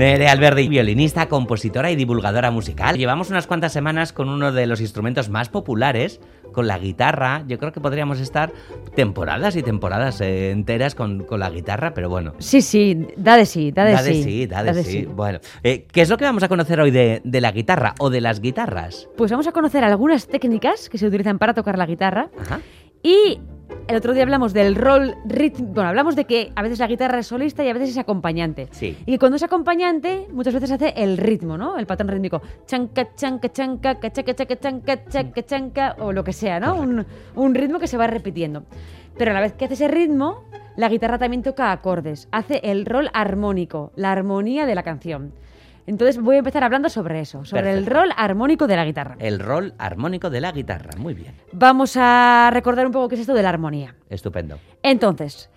Nere Alberdi, violinista, compositora y divulgadora musical. Llevamos unas cuantas semanas con uno de los instrumentos más populares, con la guitarra. Yo creo que podríamos estar temporadas y temporadas eh, enteras con, con, la guitarra, pero bueno. Sí, sí, da de sí, da de, da sí. De sí da de, sí. Bueno, eh, ¿qué es lo que vamos a conocer hoy de, de, la guitarra o de las guitarras? Pues vamos a conocer algunas técnicas que se utilizan para tocar la guitarra. Ajá. Y el otro día hablamos del rol ritmo. Bueno, hablamos de que a veces la guitarra es solista y a veces es acompañante. Sí. Y que cuando es acompañante, muchas veces hace el ritmo, ¿no? El patrón rítmico. Chanca, chanca, chanca, cachaca, chaca, chanca, chaca, chanca, o lo que sea, ¿no? Un, un ritmo que se va repitiendo. Pero a la vez que hace ese ritmo, la guitarra también toca acordes. Hace el rol armónico, la armonía de la canción. Entonces voy a empezar hablando sobre eso, sobre Perfecto. el rol armónico de la guitarra. El rol armónico de la guitarra. Muy bien. Vamos a recordar un poco qué es esto de la armonía. Estupendo. Entonces,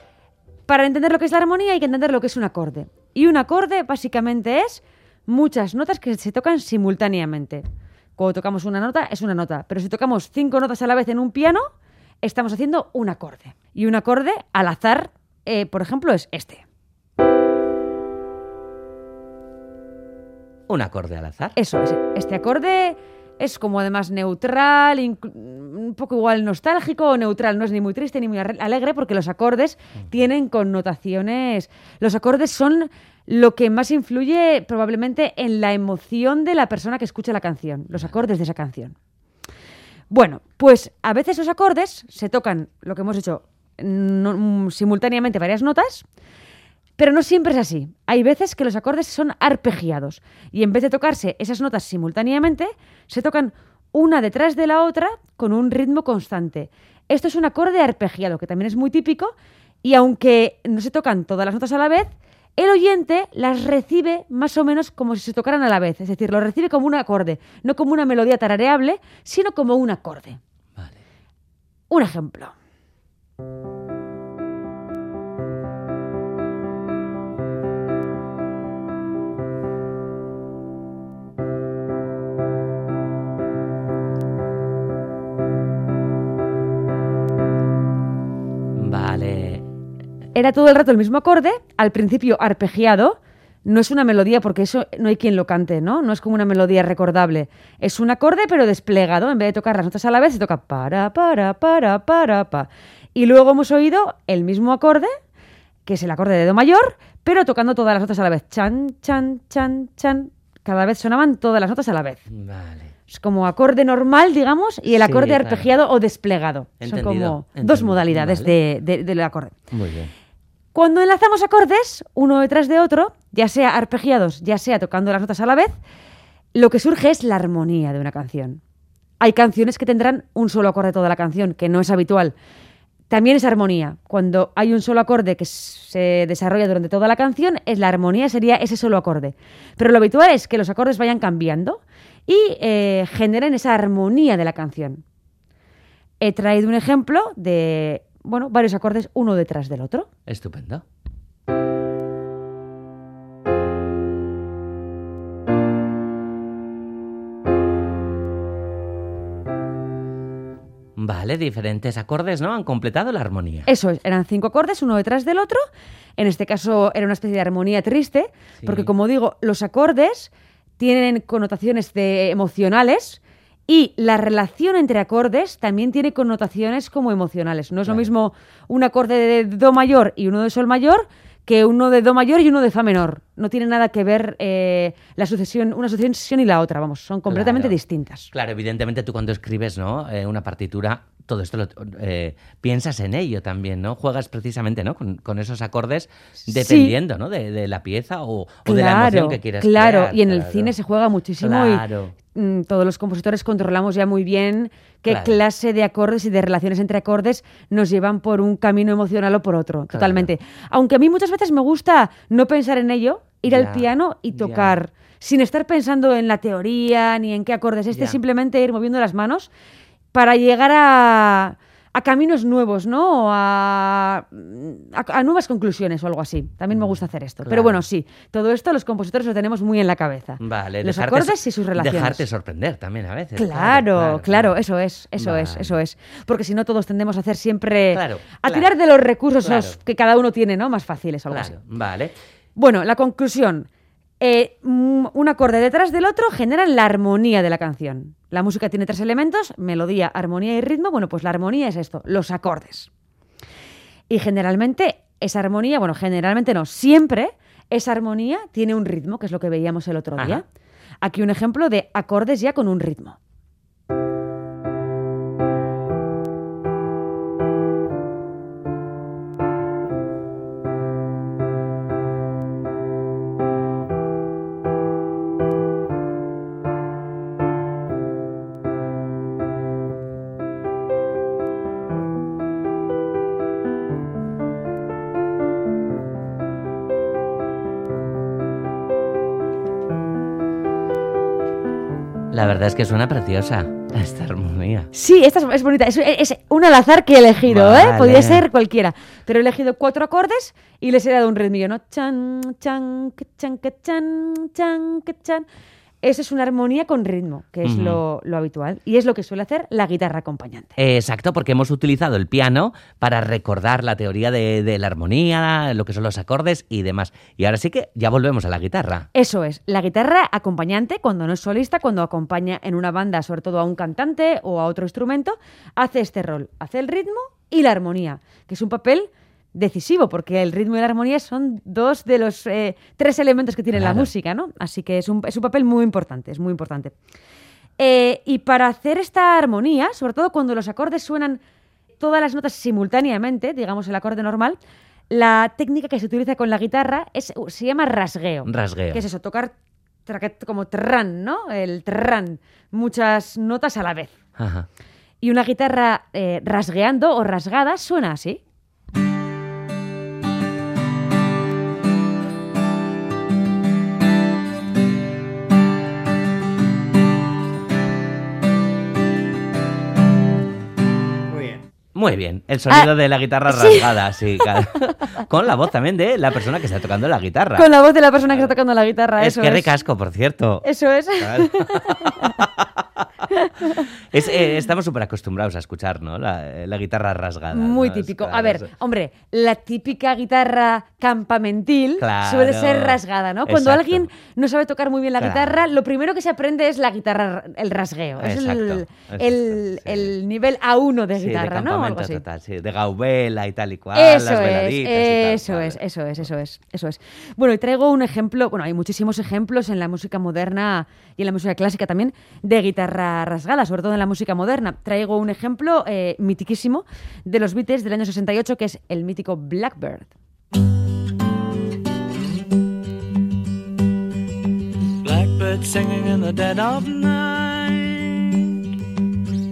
para entender lo que es la armonía hay que entender lo que es un acorde. Y un acorde básicamente es muchas notas que se tocan simultáneamente. Cuando tocamos una nota es una nota, pero si tocamos cinco notas a la vez en un piano, estamos haciendo un acorde. Y un acorde al azar, eh, por ejemplo, es este. Un acorde al azar. Eso es. Este acorde es como además neutral, un poco igual nostálgico o neutral. No es ni muy triste ni muy alegre porque los acordes tienen connotaciones. Los acordes son lo que más influye probablemente en la emoción de la persona que escucha la canción, los acordes de esa canción. Bueno, pues a veces los acordes se tocan, lo que hemos hecho, no, simultáneamente varias notas, pero no siempre es así. Hay veces que los acordes son arpegiados y en vez de tocarse esas notas simultáneamente, se tocan una detrás de la otra con un ritmo constante. Esto es un acorde arpegiado, que también es muy típico, y aunque no se tocan todas las notas a la vez, el oyente las recibe más o menos como si se tocaran a la vez. Es decir, lo recibe como un acorde, no como una melodía tarareable, sino como un acorde. Vale. Un ejemplo. Era todo el rato el mismo acorde, al principio arpegiado. No es una melodía porque eso no hay quien lo cante, ¿no? No es como una melodía recordable. Es un acorde pero desplegado. En vez de tocar las notas a la vez, se toca para, para, para, para, pa. Y luego hemos oído el mismo acorde, que es el acorde de Do mayor, pero tocando todas las notas a la vez. Chan, chan, chan, chan. Cada vez sonaban todas las notas a la vez. Vale. Es como acorde normal, digamos, y el Sí, acorde claro. arpegiado o desplegado. Entendido, Son como dos entendido. modalidades Vale. de- de- del acorde. Muy bien. Cuando enlazamos acordes, uno detrás de otro, ya sea arpegiados, ya sea tocando las notas a la vez, lo que surge es la armonía de una canción. Hay canciones que tendrán un solo acorde toda la canción, que no es habitual. También es armonía. Cuando hay un solo acorde que se desarrolla durante toda la canción, es la armonía sería ese solo acorde. Pero lo habitual es que los acordes vayan cambiando y eh, generen esa armonía de la canción. He traído un ejemplo de, bueno, varios acordes uno detrás del otro. Estupendo. Vale, diferentes acordes, ¿no? Han completado la armonía. Eso es, eran cinco acordes, uno detrás del otro. En este caso era una especie de armonía triste, Sí. porque como digo, los acordes tienen connotaciones de emocionales y la relación entre acordes también tiene connotaciones como emocionales. No es lo mismo un acorde de do mayor y uno de sol mayor que uno de do mayor y uno de fa menor. No tiene nada que ver eh, la sucesión, una sucesión y la otra, vamos, son completamente Claro. distintas. Claro, evidentemente tú cuando escribes, ¿no? Eh, una partitura, todo esto lo, eh, piensas en ello también, ¿no? Juegas precisamente, ¿no? Con, con esos acordes dependiendo, ¿no? De, de la pieza o, o de la emoción que quieras Claro, crear, y en el cine se juega muchísimo Claro. y mm, todos los compositores controlamos ya muy bien qué clase de acordes y de relaciones entre acordes nos llevan por un camino emocional o por otro, totalmente. Aunque a mí muchas veces me gusta no pensar en ello, ir al piano y tocar, sin estar pensando en la teoría ni en qué acordes, este Ya. simplemente ir moviendo las manos para llegar a, a caminos nuevos, ¿no? A, a- a nuevas conclusiones o algo así. También me gusta hacer esto. Pero claro. bueno, sí, todo esto los compositores lo tenemos muy en la cabeza. Vale, Los dejarte- acordes y sus relaciones. Dejarte sorprender también a veces. Claro, claro, eso es, eso es, eso es. Porque si no, todos tendemos a hacer siempre. Claro, a claro. tirar de los recursos Claro. que cada uno tiene, ¿no? Más fáciles o algo Claro, así. vale. Bueno, la conclusión. Eh, mm, un acorde detrás del otro generan la armonía de la canción. La música tiene tres elementos, melodía, armonía y ritmo. Bueno, pues la armonía es esto, los acordes. Y generalmente esa armonía, bueno, generalmente no, siempre esa armonía tiene un ritmo, que es lo que veíamos el otro día. Ajá. Aquí un ejemplo de acordes ya con un ritmo. La verdad es que suena preciosa esta armonía. Sí, esta es, es bonita. Es, es un al azar que he elegido, ¿eh? Podría ser cualquiera. Pero he elegido cuatro acordes y les he dado un ritmillo, ¿no? Chan, chan, que chan, que chan, chan, que chan. Eso es una armonía con ritmo, que es lo, lo habitual. Y es lo que suele hacer la guitarra acompañante. Exacto, porque hemos utilizado el piano para recordar la teoría de, de la armonía, lo que son los acordes y demás. Y ahora sí que ya volvemos a la guitarra. Eso es, la guitarra acompañante, cuando no es solista, cuando acompaña en una banda, sobre todo a un cantante o a otro instrumento, hace este rol, hace el ritmo y la armonía, que es un papel decisivo, porque el ritmo y la armonía son dos de los eh, tres elementos que tiene la música, ¿no? Así que es un, es un papel muy importante, es muy importante. Eh, y para hacer esta armonía, sobre todo cuando los acordes suenan todas las notas simultáneamente, digamos el acorde normal, la técnica que se utiliza con la guitarra es, se llama rasgueo. Rasgueo. ¿Qué es eso? Tocar como trran, ¿no? El trran, muchas notas a la vez. Ajá. Y una guitarra eh, rasgueando o rasgada suena así. Muy bien, el sonido Ah, de la guitarra rasgada, sí. claro. Con la voz también de la persona que está tocando la guitarra. Con la voz de la persona que está tocando la guitarra. es eso que es. ricasco, por cierto. Eso es. Claro. Es, eh, estamos súper acostumbrados a escuchar, ¿no? La, la guitarra rasgada. Muy ¿no? Típico. claro, A ver, hombre, la típica guitarra campamentil Claro. suele ser rasgada, ¿no? Cuando Exacto. alguien no sabe tocar muy bien la Claro. guitarra, lo primero que se aprende es la guitarra, el rasgueo. Es el, Exacto, el- sí. el nivel A1 de Sí, de guitarra, ¿no? Algo así. total, sí. De gaubela y tal y cual, Eso las es, tal, eso vale. es, eso es, eso es, eso es. Bueno, y traigo un ejemplo, bueno, hay muchísimos ejemplos en la música moderna y en la música clásica también de guitarra rasgada, sobre todo en la música moderna. Traigo un ejemplo eh, mitiquísimo de los Beatles del año 68, que es el mítico Blackbird. Blackbird singing in the dead of night.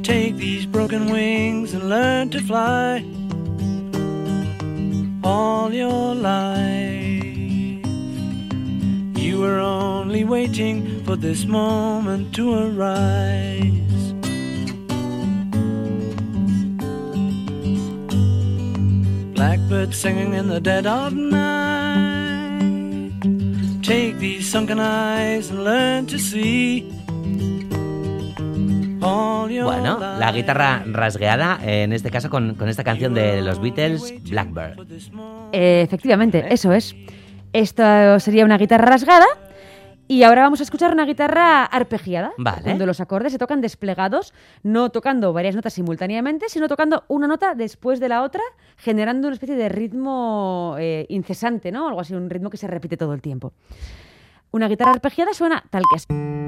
Take these broken wings and learn to fly. All your life, were only waiting for this moment to arise. Blackbird singing in the dead of night. Take these sunken eyes and learn to see. All your Bueno, la guitarra rasgueada, eh, en este caso con, con esta canción de los Beatles, Blackbird. Eh, efectivamente, Vale. eso es. Esto sería una guitarra rasgada. Y ahora vamos a escuchar una guitarra arpegiada. Vale. Cuando los acordes se tocan desplegados, no tocando varias notas simultáneamente, sino tocando una nota después de la otra, generando una especie de ritmo eh, incesante, ¿no? Algo así, un ritmo que se repite todo el tiempo. Una guitarra arpegiada suena tal que así.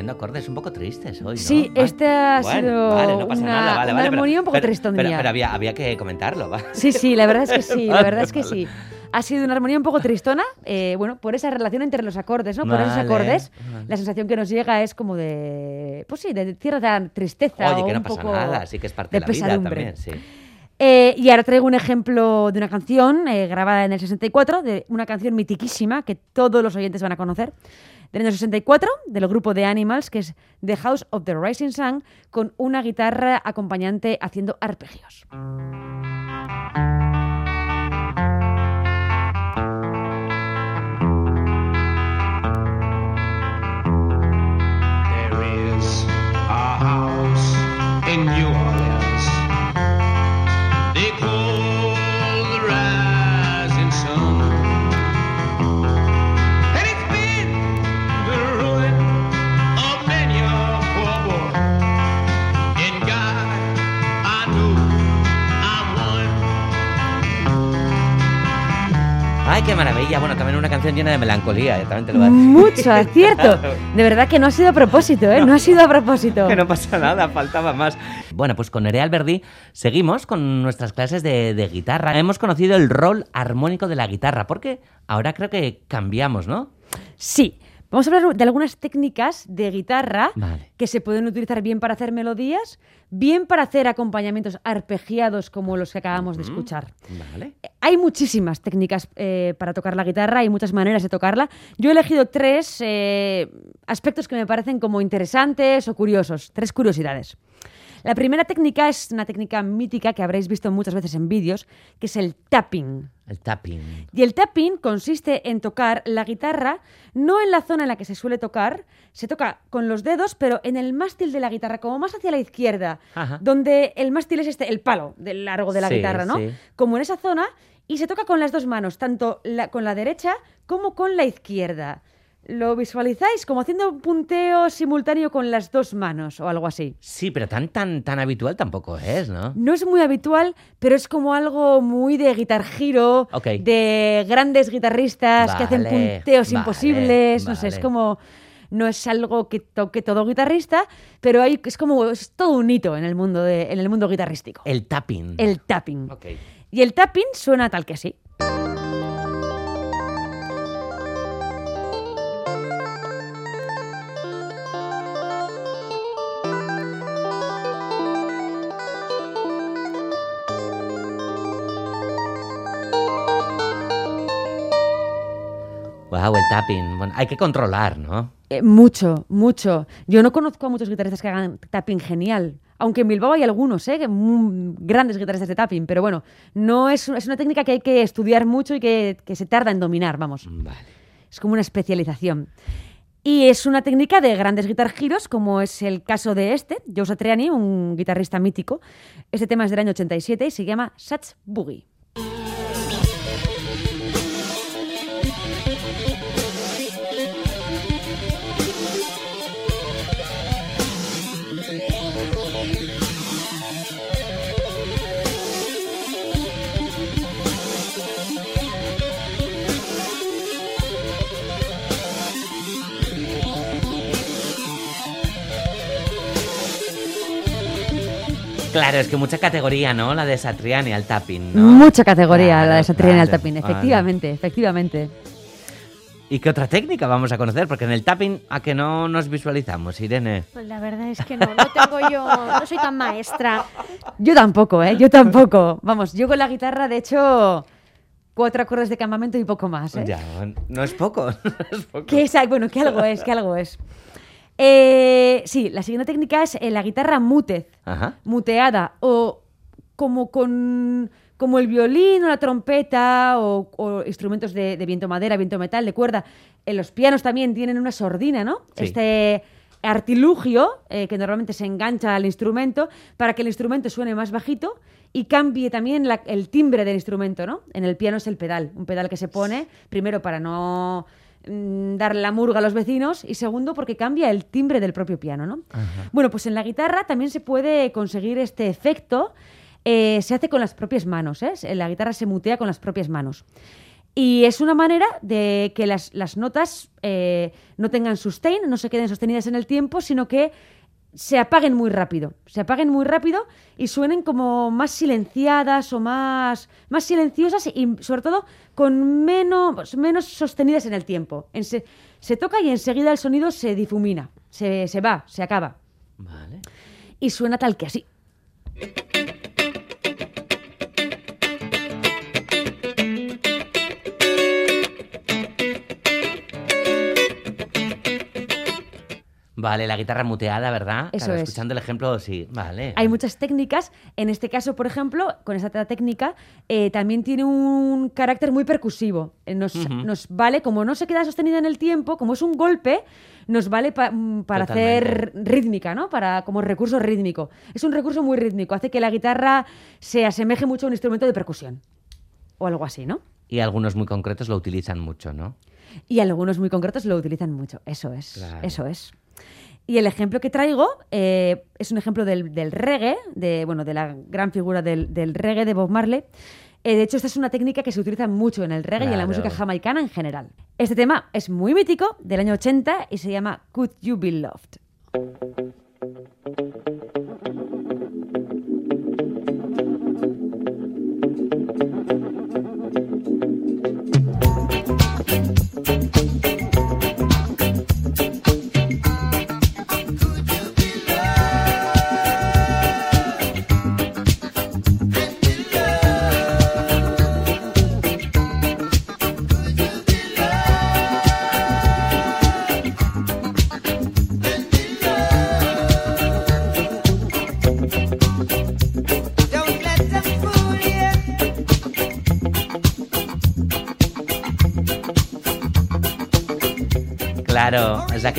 Eligiendo acordes un poco tristes hoy, ¿no? Sí, Ay, este ha bueno, sido vale, no pasa una- nada, vale, una vale, pero- armonía un poco pero- tristón Pero, pero había, había que comentarlo. Sí, sí, la verdad es que sí, la Vale, verdad es que vale. sí. Ha sido una armonía un poco tristona, eh, bueno, por esa relación entre los acordes, ¿no? Por esos Vale, acordes, vale. la sensación que nos llega es como de, pues sí, de cierta tristeza Oye, o que no un pasa poco nada, sí que es parte de la vida también, sí. Eh, y ahora traigo un ejemplo de una canción eh, grabada en el 64, de una canción mitiquísima que todos los oyentes van a conocer, del año 64, del grupo de Animals, que es The House of the Rising Sun, con una guitarra acompañante haciendo arpegios. Qué maravilla. Bueno, también una canción llena de melancolía, eh, también te lo voy a decir. Mucho acierto. De verdad que no ha sido a propósito, ¿eh? No ha sido a propósito. Que no pasa nada, faltaba más. Bueno, pues con Nerea Alberdi seguimos con nuestras clases de, de guitarra. Hemos conocido el rol armónico de la guitarra, porque ahora creo que cambiamos, ¿no? Sí. Vamos a hablar de algunas técnicas de guitarra Vale. que se pueden utilizar bien para hacer melodías, bien para hacer acompañamientos arpegiados como los que acabamos de escuchar. Vale. Hay muchísimas técnicas eh, para tocar la guitarra, hay muchas maneras de tocarla. Yo he elegido tres eh, aspectos que me parecen como interesantes o curiosos, tres curiosidades. La primera técnica es una técnica mítica que habréis visto muchas veces en vídeos, que es el tapping. El tapping. Y el tapping consiste en tocar la guitarra no en la zona en la que se suele tocar, se toca con los dedos, pero en el mástil de la guitarra, como más hacia la izquierda, Ajá. donde el mástil es este, el palo del largo de la Sí, guitarra, ¿no? sí. Como en esa zona, y se toca con las dos manos, tanto la- con la derecha como con la izquierda. ¿Lo visualizáis? Como haciendo un punteo simultáneo con las dos manos o algo así. Sí, pero tan, tan, tan habitual tampoco es, ¿no? No es muy habitual, pero es como algo muy de guitar giro, Ok. de grandes guitarristas que hacen punteos vale, imposibles, no sé, es como no es algo que toque todo guitarrista, pero hay, es como es todo un hito en el mundo de, en el mundo guitarrístico. El tapping. El tapping. Ok. Y el tapping suena tal que así. Tapping. Bueno, hay que controlar, ¿no? Eh, mucho, mucho. Yo no conozco a muchos guitarristas que hagan tapping genial. Aunque en Bilbao hay algunos, ¿eh? grandes guitarristas de tapping, pero bueno, no es, es una técnica que hay que estudiar mucho y que, que se tarda en dominar, vamos. Vale. Es como una especialización. Y es una técnica de grandes guitar giros, como es el caso de este, Joe Satriani, un guitarrista mítico. Este tema es del año 87 y se llama Satch Boogie. Claro, es que mucha categoría, ¿no? La de Satriani al tapping, ¿no? Mucha categoría la Claro, de Satriani al claro, tapping, vale. efectivamente, efectivamente. ¿Y qué otra técnica vamos a conocer? Porque en el tapping, ¿a que no nos visualizamos, Irene? Pues la verdad es que no, no tengo yo, no soy tan maestra. Yo tampoco, ¿eh? Yo tampoco. Vamos, yo con la guitarra, de hecho, cuatro acordes de campamento y poco más, ¿eh? Ya, no es poco. no es poco. Que es, bueno, que algo es, que algo es. Eh, sí, la siguiente técnica es eh, la guitarra mutez, Ajá. muteada, o como con como el violín o la trompeta o, o instrumentos de, de viento madera, viento metal, de cuerda. En los pianos también tienen una sordina, ¿no? Sí. Este artilugio eh, que normalmente se engancha al instrumento para que el instrumento suene más bajito y cambie también la- el timbre del instrumento, ¿no? En el piano es el pedal, un pedal que se pone primero para no dar la murga a los vecinos y segundo porque cambia el timbre del propio piano, ¿no? Bueno, pues en la guitarra también se puede conseguir este efecto. eh, se hace con las propias manos, ¿eh? La guitarra se mutea con las propias manos. Y es una manera de que las, las notas eh, no tengan sustain, no se queden sostenidas en el tiempo, sino que se apaguen muy rápido. Se apaguen muy rápido y suenen como más silenciadas o más, más silenciosas y sobre todo con menos, menos sostenidas en el tiempo. En se, se toca y enseguida el sonido se difumina, se, se va, se acaba. Vale. Y suena tal que así. Vale, la guitarra muteada, ¿verdad? Eso Claro, es. Escuchando el ejemplo, sí. Vale. Hay muchas técnicas. En este caso, por ejemplo, con esta técnica, eh, también tiene un carácter muy percusivo. Eh, Nos, nos vale, como no se queda sostenida en el tiempo, como es un golpe, nos vale pa- mm, para hacer rítmica, ¿no? Para, como recurso rítmico. Es un recurso muy rítmico. Hace que la guitarra se asemeje mucho a un instrumento de percusión. O algo así, ¿no? Y algunos muy concretos lo utilizan mucho, ¿no? Y algunos muy concretos lo utilizan mucho. Eso es. Claro. Eso es. Y el ejemplo que traigo eh, es un ejemplo del, del reggae, de, bueno, de la gran figura del, del reggae de Bob Marley. Eh, de hecho, esta es una técnica que se utiliza mucho en el reggae y en la música jamaicana en general. Este tema es muy mítico, del año 80, y se llama Could You Be Loved.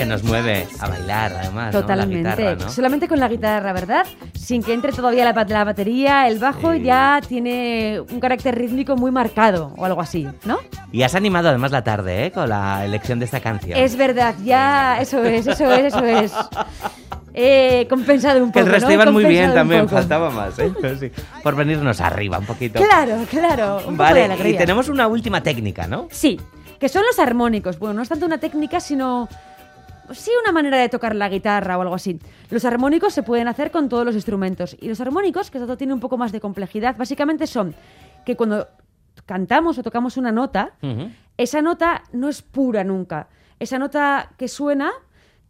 Que nos mueve a bailar, además. ¿no? Totalmente. La guitarra, ¿no? Solamente con la guitarra, ¿verdad? Sin que entre todavía la, ba- la batería, el bajo Sí. ya tiene un carácter rítmico muy marcado o algo así, ¿no? Y has animado además la tarde, ¿eh? Con la elección de esta canción. Es verdad, ya, eso es, eso es, eso es. He compensado un que poco. el resto ¿no? Iban muy bien también, faltaba más, ¿eh? Sí, por venirnos arriba un poquito. Claro, claro. Un poco de Vale, y tenemos una última técnica, ¿no? Sí, que son los armónicos. Bueno, no es tanto una técnica, sino sí una manera de tocar la guitarra o algo así. Los armónicos se pueden hacer con todos los instrumentos. Y los armónicos, que esto tiene un poco más de complejidad, básicamente son que cuando cantamos o tocamos una nota, esa nota no es pura nunca. Esa nota que suena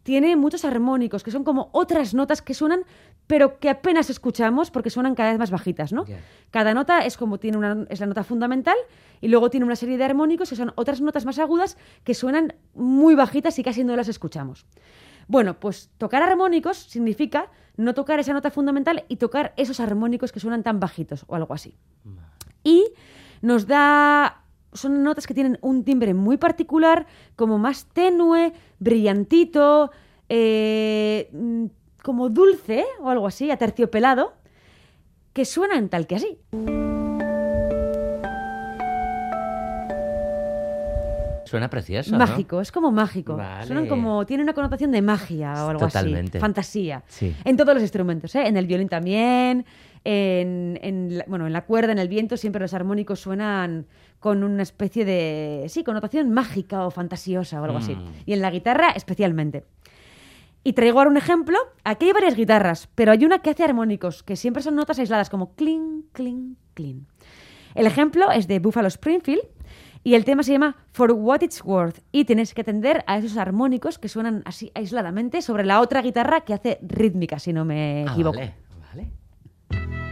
tiene muchos armónicos, que son como otras notas que suenan, pero que apenas escuchamos porque suenan cada vez más bajitas, ¿no? Cada nota es como tiene una, es la nota fundamental y luego tiene una serie de armónicos que son otras notas más agudas que suenan muy bajitas y casi no las escuchamos. Bueno, pues tocar armónicos significa no tocar esa nota fundamental y tocar esos armónicos que suenan tan bajitos o algo así. Y nos da. Son notas que tienen un timbre muy particular, como más tenue, brillantito, eh, como dulce o algo así, aterciopelado, que suenan tal que así. Suena precioso. ¿no? Mágico, es como mágico. Vale. Suenan como. Tiene una connotación de magia o algo Totalmente. así. Fantasía. Sí. En todos los instrumentos, ¿eh? En el violín también. En, bueno, en la cuerda, en el viento, siempre los armónicos suenan con una especie de. Sí, connotación mágica o fantasiosa o algo así. Mm. Y en la guitarra, especialmente. Y traigo ahora un ejemplo. Aquí hay varias guitarras, pero hay una que hace armónicos, que siempre son notas aisladas, como clink, clink, clink. El ejemplo es de Buffalo Springfield y el tema se llama For What It's Worth. Y tienes que atender a esos armónicos que suenan así aisladamente sobre la otra guitarra que hace rítmica, si no me Ah, equivoco. vale, vale.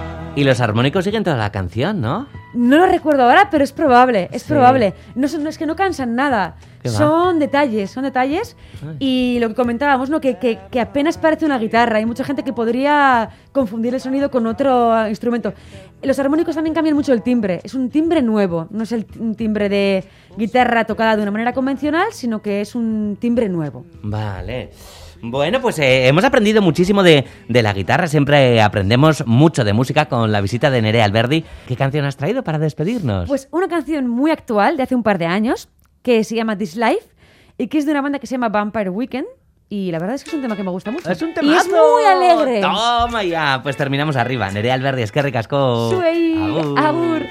Y los armónicos siguen toda la canción, ¿no? No lo recuerdo ahora, pero es probable, es Sí. probable. No, son- no es que no cansan nada. ¿Qué va? Son detalles, son detalles. Y lo que comentábamos, ¿no? Que, que- que apenas parece una guitarra. Hay mucha gente que podría confundir el sonido con otro eh, instrumento. Los armónicos también cambian mucho el timbre. Es un timbre nuevo. No es el t- un timbre de guitarra tocada de una manera convencional, sino que es un timbre nuevo. Vale. Bueno, pues eh, hemos aprendido muchísimo de, de la guitarra. Siempre aprendemos mucho de música con la visita de Nerea Alberdi. ¿Qué canción has traído para despedirnos? Pues una canción muy actual de hace un par de años que se llama This Life y que es de una banda que se llama Vampire Weekend. Y la verdad es que es un tema que me gusta mucho. es un Y es muy alegre. Toma ya. Pues terminamos arriba. Nerea Alberdi, es que ricasco. Suey, Agur.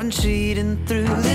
I've been cheating through.